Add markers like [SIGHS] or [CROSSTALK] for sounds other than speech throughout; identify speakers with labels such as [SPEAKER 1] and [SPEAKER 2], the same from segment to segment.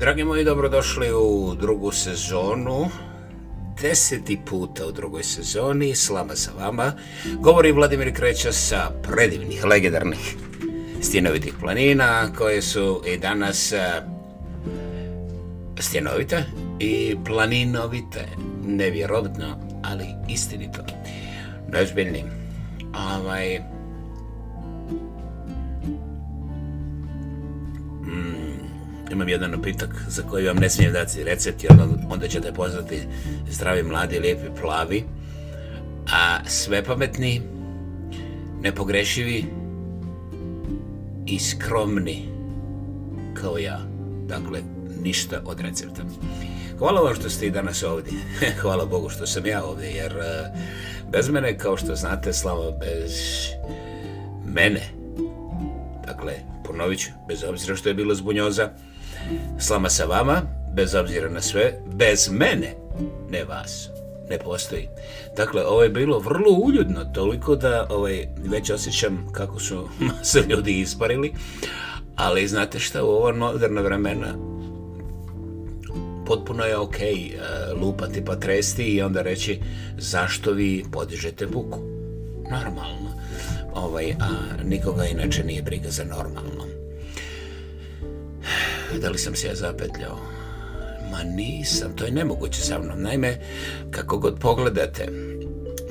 [SPEAKER 1] Dragi moji, dobrodošli u drugu sezonu. Deseti puta u drugoj sezoni, slama za vama. Govori Vladimir Kreća sa predivnih, legendarnih stjenovitih planina, koje su i danas e, stjenovite i planinovite. Nevjerovatno, ali istinito. Neozbiljni. Ovaj, um, imam jedan napitak za koji vam ne smijem dati recept, jer onda ćete poznati zdravi, mladi, lijepi, plavi, a sve pametni, nepogrešivi i skromni kao ja. Dakle, ništa od recepta. Hvala vam što ste i danas ovdje. [LAUGHS] Hvala Bogu što sam ja ovdje, jer e, bez mene, kao što znate, slava bez mene. Dakle, ponovit ću, bez obzira što je bilo zbunjoza, bunjoza, Slama sa vama, bez obzira na sve, bez mene, ne vas, ne postoji. Dakle, ovo je bilo vrlo uljudno, toliko da ovaj, već osjećam kako su [LAUGHS] se ljudi isparili, ali znate šta, u ova moderna vremena potpuno je ok uh, eh, lupati pa tresti i onda reći zašto vi podižete buku. Normalno. Ovaj, a nikoga inače nije briga za normalno da li sam se ja zapetljao? Ma nisam, to je nemoguće sa mnom. Naime, kako god pogledate,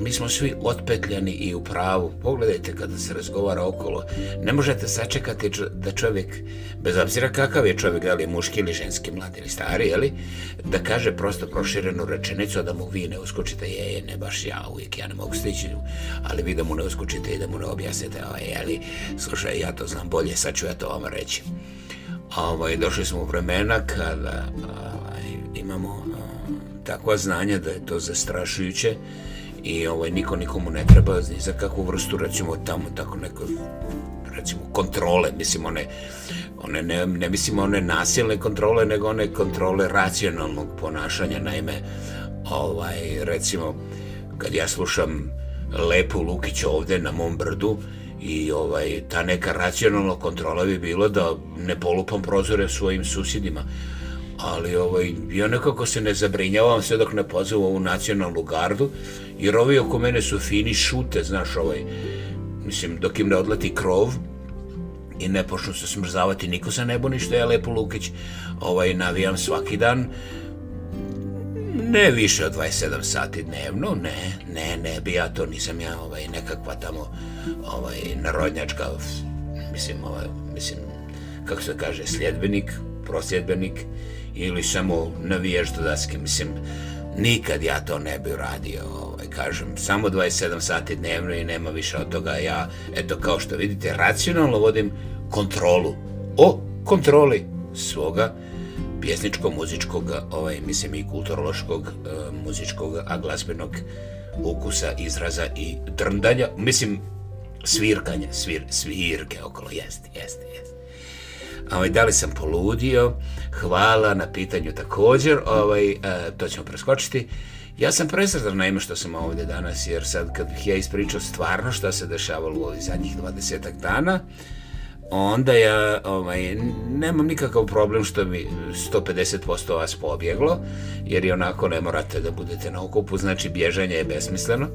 [SPEAKER 1] mi smo svi otpetljani i u pravu. Pogledajte kada se razgovara okolo. Ne možete sačekati da čovjek, bez obzira kakav je čovjek, da li je muški ili ženski, mlad ili stari, jeli, da kaže prosto proširenu rečenicu, a da mu vi ne uskočite, je, je, ne baš ja, uvijek ja ne mogu stići, ali vi da mu ne uskočite i da mu ne objasnite, a ovaj, je, jeli, slušaj, ja to znam bolje, sad ću ja to vam reći ovaj, došli smo u vremena kada ovaj, imamo ovaj, takva znanja da je to zastrašujuće i ovaj, niko nikomu ne treba ni za kakvu vrstu, recimo tamo tako neko recimo kontrole, mislim one, one ne, ne mislim one nasilne kontrole, nego one kontrole racionalnog ponašanja, naime ovaj, recimo kad ja slušam Lepu Lukić ovde na mom brdu, uh, i ovaj, ta neka racionalna kontrola bi bila da ne polupam prozore svojim susjedima. Ali ovaj, ja nekako se ne zabrinjavam sve dok ne pozivam ovu nacionalnu gardu, jer ovi oko mene su fini šute, znaš, ovaj, mislim, dok im ne odleti krov i ne počnu se smrzavati niko sa nebo ništa, ja lepo Lukić ovaj, navijam svaki dan, Ne više od 27 sati dnevno, ne, ne, ne bi ja to, nisam ja ovaj, nekakva tamo ovaj, narodnjačka, mislim, ovaj, mislim, kako se kaže, sljedbenik, prosljedbenik, ili samo navijaš do daske, mislim, nikad ja to ne bi uradio, ovaj, kažem, samo 27 sati dnevno i nema više od toga, ja, eto, kao što vidite, racionalno vodim kontrolu, o kontroli svoga, pjesničko-muzičkog, ovaj, mislim i kulturološkog, e, muzičkog, a glazbenog ukusa, izraza i drndanja, mislim svirkanja, svir, svirke okolo, jest, jest, jest. Ovaj, da li sam poludio? Hvala na pitanju također, ovaj, e, to ćemo preskočiti. Ja sam presretan na ime što sam ovdje danas, jer sad kad bih ja ispričao stvarno što se dešavalo u ovih zadnjih 20 dana, uh, onda ja ovaj, nemam nikakav problem što mi 150% vas pobjeglo, jer i onako ne morate da budete na okupu, znači bježanje je besmisleno.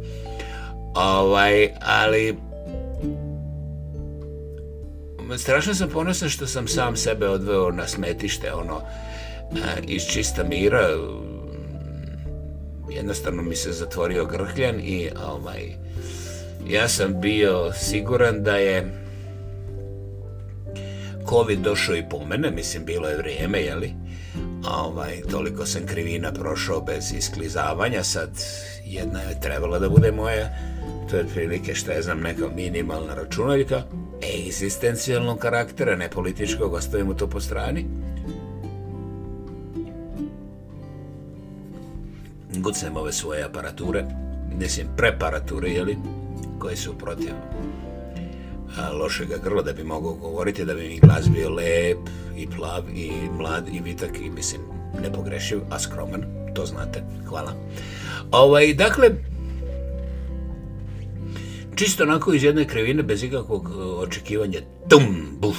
[SPEAKER 1] Ovaj, ali strašno sam ponosan što sam sam sebe odveo na smetište, ono, eh, iz čista mira, jednostavno mi se zatvorio grhljan i ovaj, ja sam bio siguran da je COVID došao i po mene, mislim, bilo je vrijeme, jeli? Ovaj, toliko sam krivina prošao bez isklizavanja, sad jedna je trebala da bude moja, to je prilike što je znam neka minimalna računaljka, egzistencijalnog karaktera, ne političkog, ostavimo to po strani. Gucnem ove svoje aparature, mislim preparature, jeli, koje su protiv lošeg grla da bi mogao govoriti, da bi mi glas bio lep i plav i mlad i vitak i mislim nepogrešiv, a skroman, to znate. Hvala. Ovaj, dakle, čisto onako iz jedne krivine, bez ikakvog e, očekivanja, tum, buf,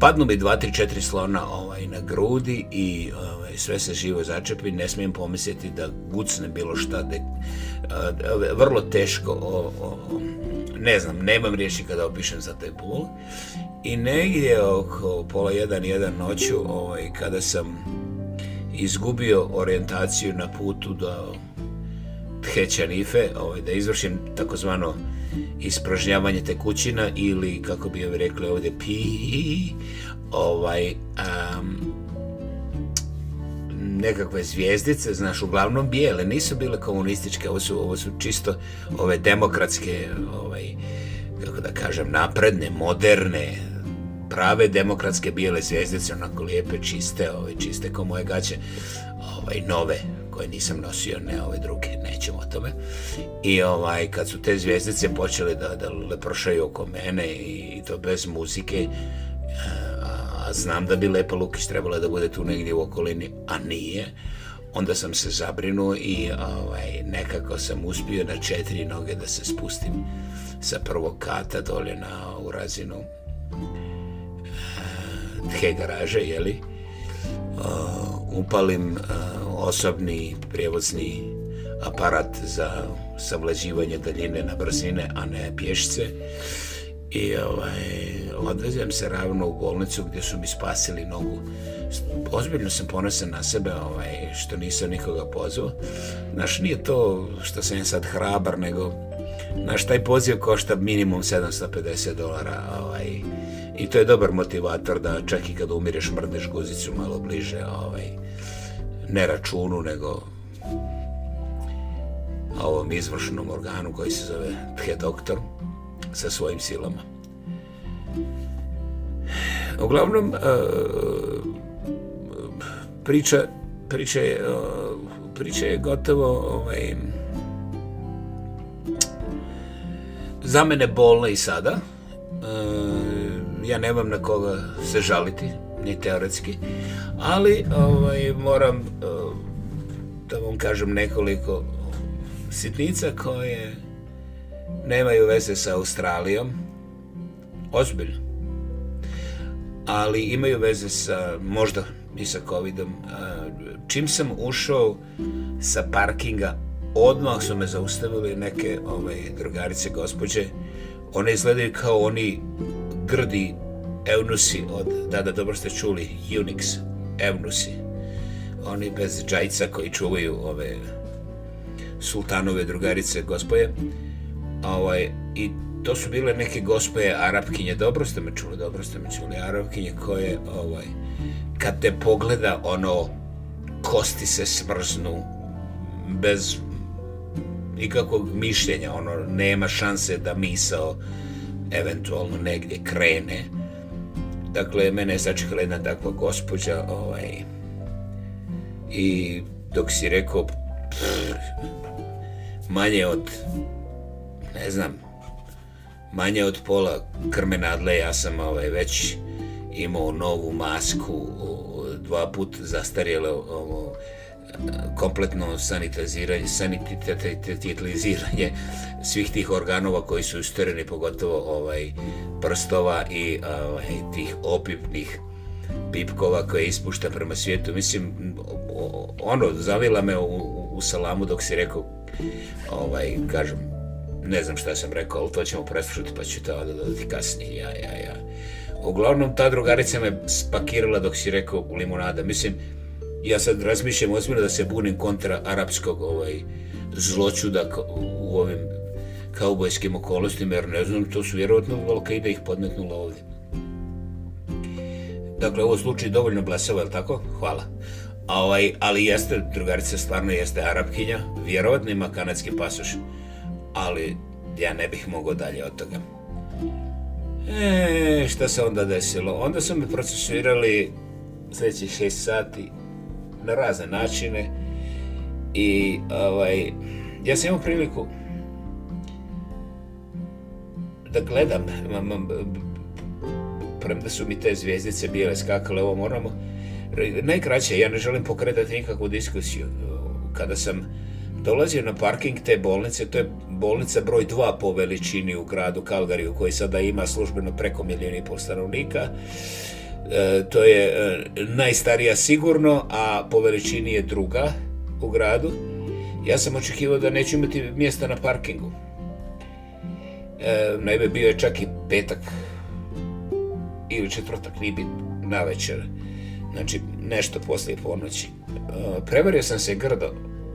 [SPEAKER 1] padnu mi dva, tri, četiri slona ovaj, na grudi i ovaj, sve se živo začepi, ne smijem pomisliti da gucne bilo šta, de, a, a, vrlo teško o, o, o, ne znam, nemam riječi kada opišem za taj bul. I negdje oko pola jedan, jedan noću, ovaj, kada sam izgubio orijentaciju na putu do Tchečanife, ovaj, da izvršim takozvano ispražnjavanje tekućina ili kako bi joj rekli ovdje pi ovaj um, nekakve zvijezdice, znaš, uglavnom bijele, nisu bile komunističke, ovo su, ovo su čisto ove demokratske, ovaj, kako da kažem, napredne, moderne, prave demokratske bijele zvijezdice, onako lijepe, čiste, ove, čiste kao moje gaće, ovaj, nove, koje nisam nosio, ne ove druge, nećemo o tome. I ovaj, kad su te zvijezdice počele da, da lepršaju oko mene i, i to bez muzike, uh, znam da bi Lepa Lukić trebala da bude tu negdje u okolini, a nije. Onda sam se zabrinuo i ovaj, nekako sam uspio na četiri noge da se spustim sa prvog kata dolje na urazinu te garaže, jeli? Uh, e, upalim uh, osobni prijevozni aparat za savlađivanje daljine na brzine, a ne pješice. I ovaj, uh, odvezem se ravno u bolnicu gdje su mi spasili nogu. Ozbiljno sam ponosan na sebe ovaj, što nisam nikoga pozvao. Znaš, nije to što sam sad hrabar, nego naš taj poziv košta minimum 750 dolara. Ovaj, I to je dobar motivator da čak i kad umireš mrdeš guzicu malo bliže, ovaj, ne računu, nego ovom izvršenom organu koji se zove Tje Doktor sa svojim silama. Uglavnom, priča, priča, je, priča je gotovo ovaj, za mene bolna i sada. E, ja nemam na koga se žaliti, ni teoretski, ali ovaj, moram e, da vam kažem nekoliko sitnica koje nemaju veze sa Australijom. Ozbiljno ali imaju veze sa, možda i sa covidom. E, čim sam ušao sa parkinga, odmah su me zaustavili neke ove, drugarice, gospođe. One izgledaju kao oni grdi evnusi od, da, da, dobro ste čuli, Unix, evnusi. Oni bez džajca koji čuvaju ove sultanove drugarice, gospoje. Ovaj, I to su bile neke gospoje arapkinje, dobro ste me čuli, dobro ste me čuli, arapkinje koje, ovaj, kad te pogleda, ono, kosti se smrznu, bez nikakvog mišljenja, ono, nema šanse da misao eventualno negdje krene. Dakle, mene je sačekala jedna takva gospođa, ovaj, i dok si rekao, pff, manje od, ne znam, manje od pola krmenadle ja sam ovaj, već imao novu masku dva put zastarjelo ovo, e, kompletno sanitiziranje, sanitiziranje svih tih organova koji su ustvoreni, pogotovo ovaj prstova i ovaj, tih opipnih pipkova koje ispušta prema svijetu. Mislim, ono, zavila me u, u salamu dok si rekao, ovaj, kažem, ne znam šta sam rekao, ali to ćemo preslušati pa ću to dodati kasnije, ja, ja, ja. Uglavnom, ta drugarica me spakirala dok si rekao limonada. Mislim, ja sad razmišljam ozbiljno da se bunim kontra arapskog ovaj, zločuda u ovim kaubojskim okolostima, jer ne znam, to su vjerojatno volka i da ih podmetnula ovdje. Dakle, ovo slučaj dovoljno blesava, je li tako? Hvala. A ovaj, ali jeste, drugarica stvarno jeste arapkinja, vjerovatno ima kanadski pasoš ali ja ne bih mogao dalje od toga. E, šta se onda desilo? Onda su me procesuirali sljedećih šest sati na razne načine i ovaj, ja sam imao priliku da gledam premda su mi te zvijezdice bile skakale, ovo moramo najkraće, ja ne želim pokretati nikakvu diskusiju kada sam dolazio na parking te bolnice, to je bolnica broj 2 po veličini u gradu Kalgariju koji sada ima službeno preko milijun i pol stanovnika. E, to je e, najstarija sigurno, a po veličini je druga u gradu. Ja sam očekivao da neću imati mjesta na parkingu. E, naime, bio je čak i petak ili četvrtak, nije bit na večer. Znači, nešto poslije ponoći. E, prevario sam se grdo,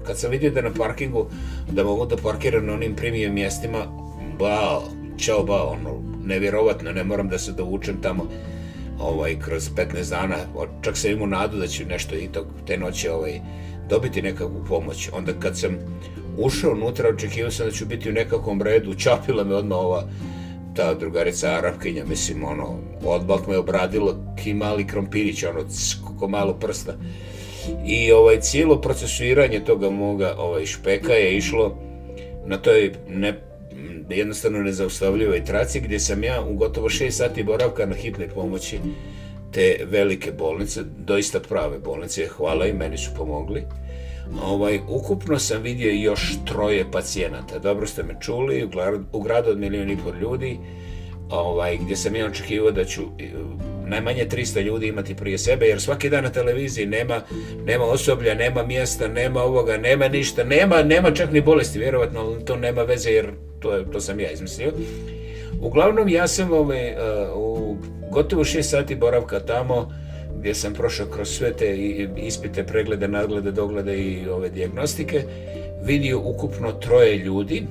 [SPEAKER 1] kad sam vidio da na parkingu da mogu da parkiram na onim premium mjestima bao, čao bao ono, nevjerovatno, ne moram da se dovučem tamo ovaj, kroz 15 dana čak sam imao nadu da ću nešto i tog, te noće ovaj, dobiti nekakvu pomoć onda kad sam ušao unutra očekio sam da ću biti u nekakvom redu čapila me odmah ova ta drugarica Arapkinja, mislim, ono, odmah me obradila ki mali krompirić, ono, ko malo prsta i ovaj cijelo procesuiranje toga moga ovaj špeka je išlo na toj ne, jednostavno nezaustavljivoj traci gdje sam ja u gotovo 6 sati boravka na hitnoj pomoći te velike bolnice, doista prave bolnice, hvala i meni su pomogli. Ovaj, ukupno sam vidio još troje pacijenata, dobro ste me čuli, u gradu od milijun i pol ljudi, ovaj, gdje sam ja očekivao da ću najmanje 300 ljudi imati prije sebe, jer svaki dan na televiziji nema, nema osoblja, nema mjesta, nema ovoga, nema ništa, nema, nema čak ni bolesti, vjerovatno, ali to nema veze, jer to, je, to sam ja izmislio. Uglavnom, ja sam ovaj, eh, u gotovo 6 sati boravka tamo, gdje sam prošao kroz sve te ispite, preglede, nadglede, doglede i ove diagnostike, vidio ukupno troje ljudi,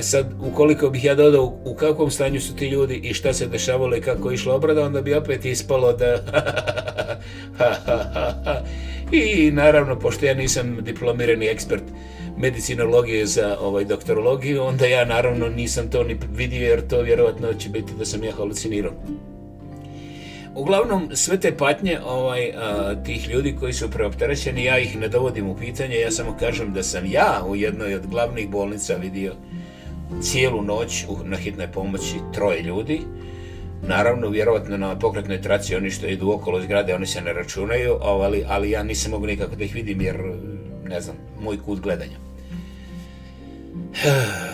[SPEAKER 1] sad, ukoliko bih ja dodao u kakvom stanju su ti ljudi i šta se dešavalo i kako išla obrada, onda bi opet ispalo da... [LAUGHS] I naravno, pošto ja nisam diplomirani ekspert medicinologije za ovaj doktorologiju, onda ja naravno nisam to ni vidio jer to vjerovatno će biti da sam ja halucinirao. Uglavnom, sve te patnje ovaj, a, tih ljudi koji su preopterećeni, ja ih ne dovodim u pitanje, ja samo kažem da sam ja u jednoj od glavnih bolnica vidio a, cijelu noć u, na hitnoj pomoći troje ljudi. Naravno, vjerovatno na pokretnoj traci oni što idu okolo zgrade, oni se ne računaju, ali, ali ja nisam mogu nikako da ih vidim jer, ne znam, moj kut gledanja. [SIGHS]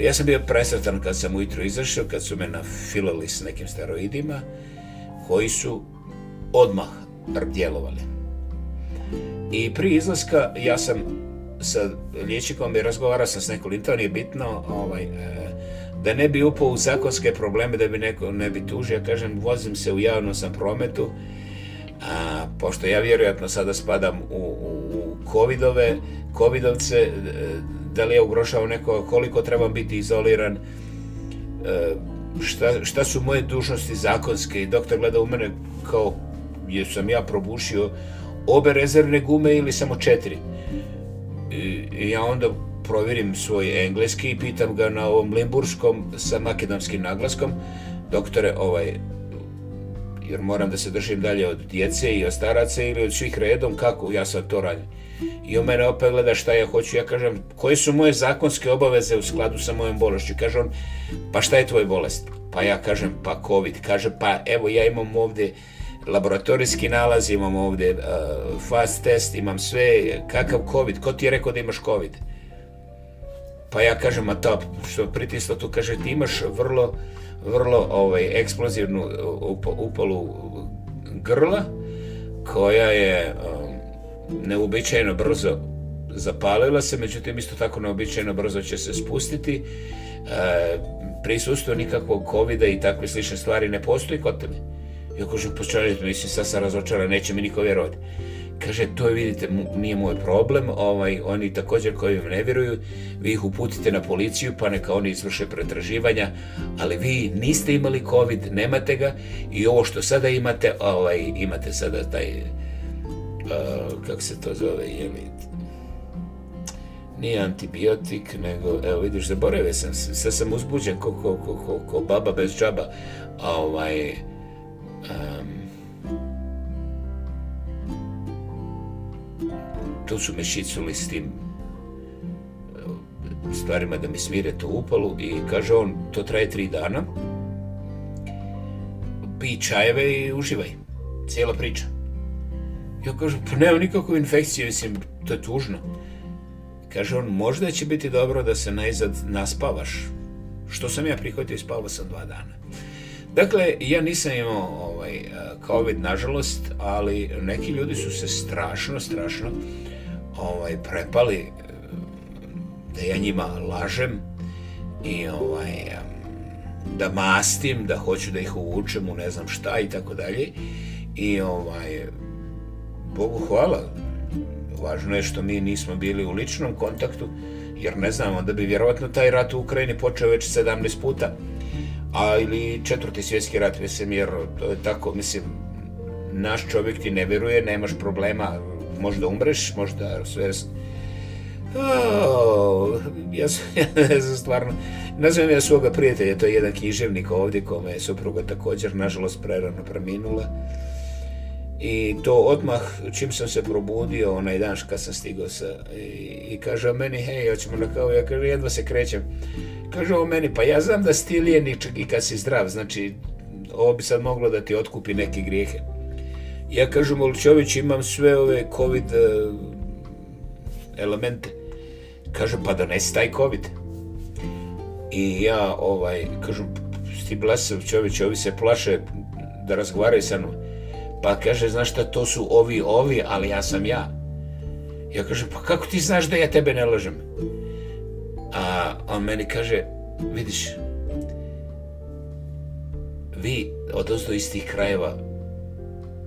[SPEAKER 1] Ja sam bio presretan kad sam ujutru izašao, kad su me nafilali s nekim steroidima, koji su odmah djelovali. I pri izlaska ja sam sa liječnikom i razgovarao sam s nekom i to nije bitno, ovaj, e, da ne bi upao u zakonske probleme, da bi neko ne bi tužio. Ja kažem, vozim se u javnom sam prometu, a, pošto ja vjerojatno sada spadam u, u, u covidove, covidovce, e, da li je ugrošao neko, koliko trebam biti izoliran, e, šta, šta su moje dužnosti zakonske i doktor gleda u mene kao jesam ja probušio obe rezervne gume ili samo četiri ja onda provjerim svoj engleski i pitam ga na ovom limburskom sa makedonskim naglaskom doktore ovaj jer moram da se držim dalje od djece i od staraca ili od svih redom kako ja sad to radim i on mene opet gleda šta ja hoću ja kažem koje su moje zakonske obaveze u skladu sa mojom bolešću kaže on pa šta je tvoj bolest pa ja kažem pa covid kaže pa evo ja imam ovde uh, laboratorijski nalaz, imam ovdje uh, fast test, imam sve, kakav COVID, ko ti je rekao da imaš COVID? Pa ja kažem, a to, što pritislo tu, kaže, ti imaš vrlo, vrlo ovaj, eksplozivnu uh, up upalu grla, koja je um, neobičajno brzo zapalila se, međutim isto tako neobičajno brzo će se spustiti. E, prisustvo nikakvog covida i takve slične stvari ne postoji kod tebe. E, Ja kažem, počelite, mislim, sad sam razočara, neće mi niko vjerovati. Kaže, to je, vidite, nije moj problem, ovaj, oni također koji vam ne vjeruju, vi ih uputite na policiju, pa neka oni izvrše pretraživanja, ali vi niste imali COVID, nemate ga, i ovo što sada imate, ovaj, imate sada taj, uh, eh, kako se to zove, jeli, nije antibiotik, nego, evo vidiš, zaboravio sam, sad sam uzbuđen, ko, ko, ko, ko, ko baba bez džaba, ovaj, uh, Um, tu su me šicnuli s tim eh, stvarima da mi smire to upalu i kaže on, to traje tri dana, pi čajeve i uživaj, cijela priča. Ja kažem, pa nema nikakvu infekciju, mislim, to je tužno. Kaže on, možda će biti dobro da se najzad naspavaš, što sam ja prihvatio i spavao sam dva dana. Dakle, ja nisam imao ovaj, eh, COVID, nažalost, ali neki ljudi su se strašno, strašno ovaj, prepali eh, da ja njima lažem i ovaj, da mastim, da hoću da ih uvučem u ne znam šta i tako dalje. I ovaj, Bogu hvala, važno je što mi nismo bili u ličnom kontaktu, jer ne znamo da bi vjerovatno taj rat u Ukrajini počeo već 17 puta a ili četvrti svjetski rat, mislim, jer to je tako, mislim, naš čovjek ti ne vjeruje, nemaš problema, možda umreš, možda sve... Oh, ja sam, [LAUGHS] ja sam stvarno... Nazivam ja svoga prijatelja, to je jedan književnik ovdje, kome je supruga također, nažalost, prerano preminula. Uh, I to odmah, čim sam se probudio, onaj dan kad sam stigao sa, i, i kaže meni, hej, hoćemo na kavu, ja kažem, jedva se krećem. Kaže o meni, pa ja znam da stilije ni i kad si zdrav, znači, ovo bi sad moglo da ti otkupi neke grijehe. Ja kažem, Olićović, imam sve ove COVID e, elemente. Kaže, pa donesi taj COVID. I ja, ovaj, kažem, sti blesav čovječ, ovi se plaše da razgovaraju sa mnom. Pa kaže, znaš šta, to su ovi, ovi, ali ja sam ja. Ja kažem, pa kako ti znaš da ja tebe ne lažem? A on meni kaže, vidiš, vi od ozdo istih krajeva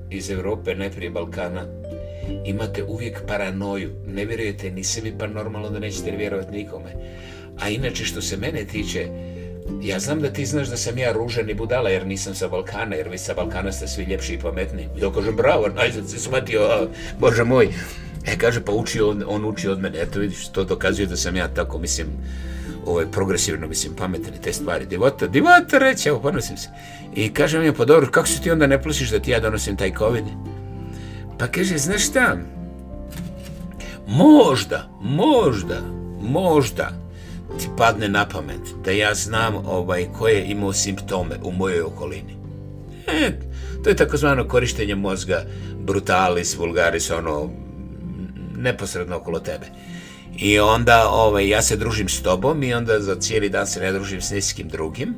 [SPEAKER 1] iz Evrope, najprije Balkana, imate uvijek paranoju. Ne vjerujete ni sebi, pa normalno da nećete vjerovati nikome. A inače, što se mene tiče, uh, Ja znam da ti znaš da sam ja ružan i budala jer nisam sa Balkana, jer vi sa Balkana ste svi ljepši i pametni. Ja kažem, bravo, najzad se smatio, a, bože moj. E, kaže, pa uči on, on uči od mene. Eto, vidiš, to dokazuje da sam ja tako, mislim, ovaj, progresivno, mislim, pametan i te stvari. Divota, divota, reći, evo, ponosim se. I kaže mi, pa dobro, kako se ti onda ne plašiš da ti ja donosim taj COVID? Pa kaže, znaš šta? Možda, možda, možda, možda ti padne na pamet da ja znam ovaj, koje je imao simptome u mojoj okolini. E, to je takozvano korištenje mozga brutalis, vulgaris, ono, neposredno okolo tebe. I onda ovaj, ja se družim s tobom i onda za cijeli dan se ne družim s niskim drugim.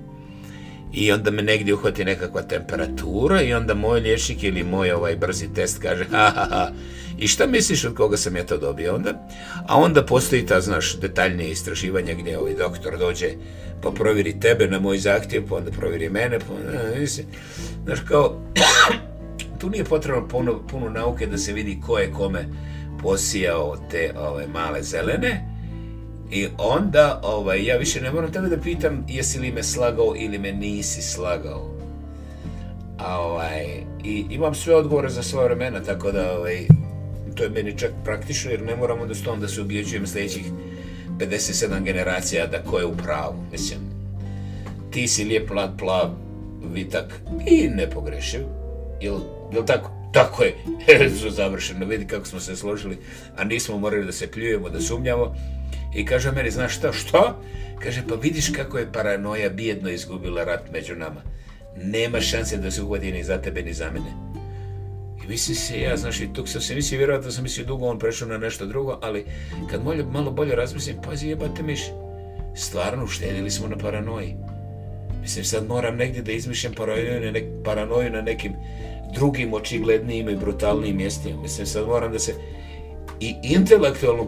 [SPEAKER 1] I onda me negdje uhvati nekakva temperatura i onda moj liječnik ili moj ovaj brzi test kaže ha, ha, ha, I šta misliš od koga sam ja to dobio onda? A onda postoji ta, znaš, detaljnije istraživanje gdje ovaj doktor dođe pa proviri tebe na moj zahtjev, pa onda proviri mene, pa onda, e, mislim, znaš, kao, [COUGHS] tu nije potrebno puno, puno nauke da se vidi ko je kome posijao te ove male zelene i onda ovaj, ja više ne moram tebe da pitam jesi li me slagao ili me nisi slagao. A, ovaj, I imam sve odgovore za svoje vremena, tako da ovaj, to je meni čak praktično jer ne moramo da stavom da se objeđujem sljedećih 57 generacija da ko je u pravu. Mislim, ti si lijep, plav, plav, vitak i ne pogrešim. Jel, jel tako? Tako je, [LAUGHS] su završeno, vidi kako smo se složili, a nismo morali da se pljujemo, da sumnjamo. I kaže meni, znaš šta, što? Kaže, pa vidiš kako je paranoja bijedno izgubila rat među nama. Nema šanse da se uhodi ni za tebe, ni za mene. I mislim se, ja znaš, i tuk sam se mislio, vjerojatno sam mislio dugo, on prešao na nešto drugo, ali kad molim, malo bolje razmislim, pazi jebate miš, stvarno uštedili smo na paranoji. Mislim, sad moram negdje da izmišljam paranoju na, nek, paranoju na nekim drugim očiglednijim i brutalnijim mjestima. Mislim, sad moram da se i intelektualno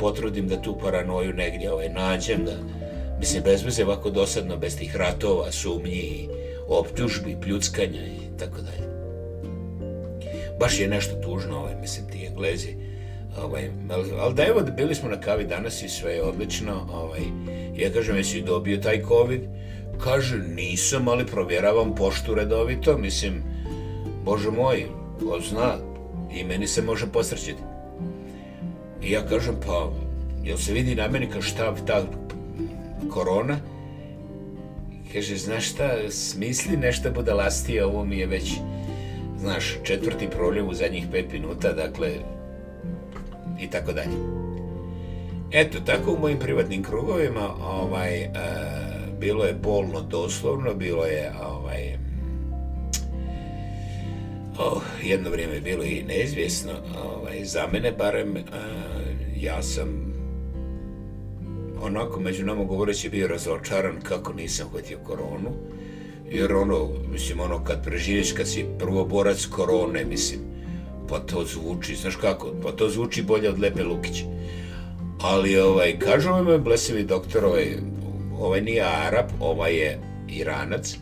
[SPEAKER 1] potrudim da tu paranoju negdje ovaj, nađem, da mislim, bez veze ovako dosadno, bez tih ratova, sumnji, optužbi, pljuckanja i tako dalje baš je nešto tužno, ovaj, mislim, ti Englezi. Ovaj, ali, ali da evo, bili smo na kavi danas i sve je odlično. Ovaj, ja kažem, jesi dobio taj COVID? Kaže, nisam, ali provjeravam poštu redovito. Mislim, bože moj, ko zna, i meni se može posrećiti. I ja kažem, pa, jel se vidi na meni kao šta ta korona? Kaže, znaš šta, smisli nešto budalastije, ovo mi je već znaš, četvrti proljev u zadnjih pet minuta, dakle, i tako dalje. Eto, tako u mojim privatnim krugovima, ovaj, uh, bilo je bolno doslovno, bilo je, ovaj, oh, jedno vrijeme je bilo i neizvjesno, ovaj, za mene barem, uh, ja sam onako među nama govoreći bio razočaran kako nisam hvatio koronu, uh, jer ono, mislim, ono kad preživiš, kad si prvo borac korone, mislim, pa to zvuči, znaš kako, pa to zvuči bolje od Lepe Lukića. Ali, ovaj, kažu ovaj moj blesevi doktor, ovaj, ovaj nije Arab, ovaj je Iranac,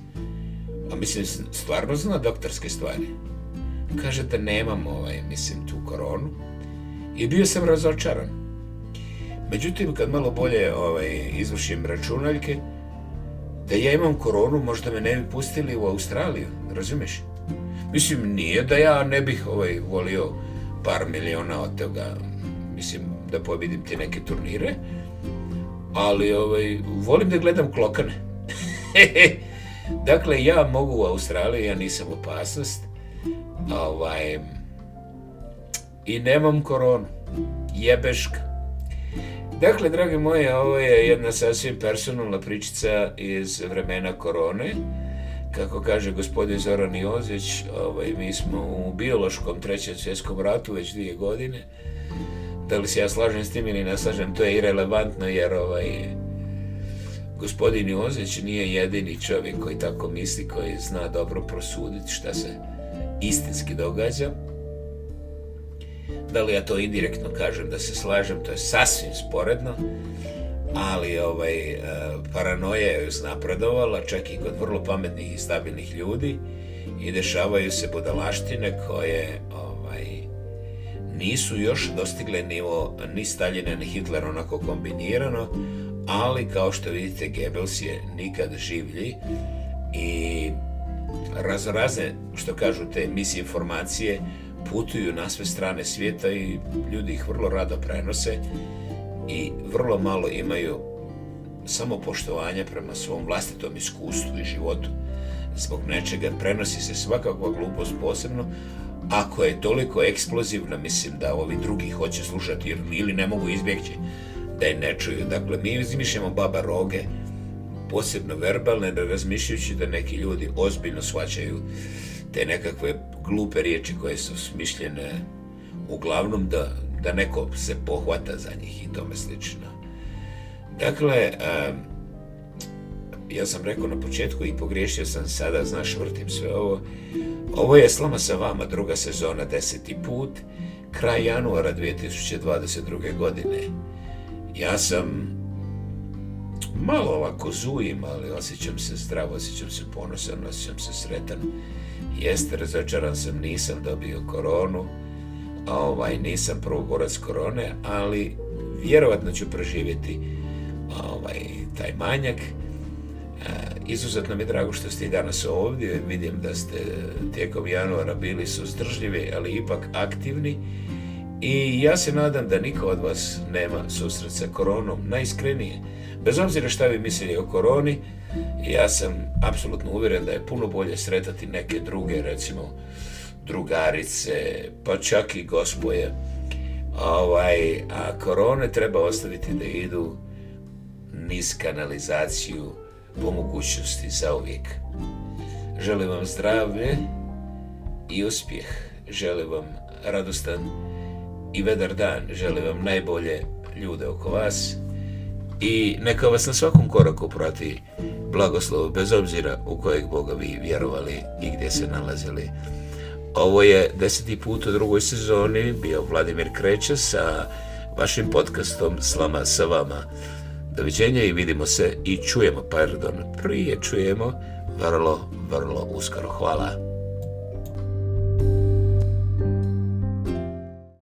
[SPEAKER 1] a mislim, stvarno zna doktorske stvari. Kaže da nemam, ovaj, mislim, tu koronu. I bio sam razočaran. Međutim, kad malo bolje ovaj, izvršim računaljke, Da e, ja imam koronu, možda me ne bi pustili u Australiju, razumeš? Mislim, nije da ja ne bih ovaj, volio par miliona od toga, mislim, da pobedim te neke turnire, ali ovaj, volim da gledam klokane. [LAUGHS] dakle, ja mogu u Australiju, ja nisam opasnost, ovaj, i nemam koronu, jebeška. Dakle, drage moje, ovo je jedna sasvim personalna pričica iz vremena korone. Kako kaže gospodin Zoran Jozić, ovaj, mi smo u biološkom trećem svjetskom ratu već dvije godine. Da li se ja slažem s tim ili ne slažem, to je irelevantno jer ovaj, gospodin Jozić nije jedini čovjek koji tako misli, koji zna dobro prosuditi šta se istinski događa da li ja to indirektno kažem da se slažem, to je sasvim sporedno, ali ovaj, e, paranoja je uznapredovala čak i kod vrlo pametnih i stabilnih ljudi i dešavaju se budalaštine koje ovaj, nisu još dostigle nivo ni Staljina ni Hitler onako kombinirano, ali kao što vidite Goebbels je nikad življi i razne, što kažu te misinformacije, informacije, putuju na sve strane svijeta i ljudi ih vrlo rado prenose i vrlo malo imaju samo poštovanja prema svom vlastitom iskustvu i životu. Zbog nečega prenosi se svakakva glupost posebno, ako je toliko eksplozivna, mislim da ovi drugi hoće slušati jer ili ne mogu izbjeći da je ne čuju. Dakle, mi izmišljamo baba roge, posebno verbalne, da razmišljajući da neki ljudi ozbiljno svaćaju te nekakve glupe riječi koje su smišljene uglavnom da, da neko se pohvata za njih i tome slično. Dakle, ja sam rekao na početku i pogriješio sam sada, znaš, vrtim sve ovo. Ovo je Slama sa vama, druga sezona, deseti put, kraj januara 2022. godine. Ja sam malo ovako zujim, ali osjećam se zdravo, osjećam se ponosan, osjećam se sretan jeste razočaran sam, nisam dobio koronu, a ovaj, nisam prvo borac korone, ali vjerovatno ću preživjeti ovaj, taj manjak. E, izuzetno mi je drago što ste i danas ovdje, vidim da ste tijekom januara bili suzdržljivi, ali ipak aktivni. I ja se nadam da niko od vas nema susret sa koronom, najiskrenije. Bez obzira šta vi mislili o koroni, ja sam apsolutno uvjeren da je puno bolje sretati neke druge, recimo drugarice, pa čak i gospoje. Ovaj, a korone treba ostaviti da idu niz kanalizaciju po mogućnosti za uvijek. Želim vam zdravlje i uspjeh. Želim vam radostan i vedar dan. Želim vam najbolje ljude oko vas i neka vas na svakom koraku prati blagoslovo bez obzira u kojeg Boga vi vjerovali i gdje se nalazili. Ovo je deseti put u drugoj sezoni, bio Vladimir Kreće sa vašim podcastom Slama sa vama. Doviđenja i vidimo se i čujemo, pardon, prije čujemo, vrlo, vrlo uskoro. Hvala. Hvala.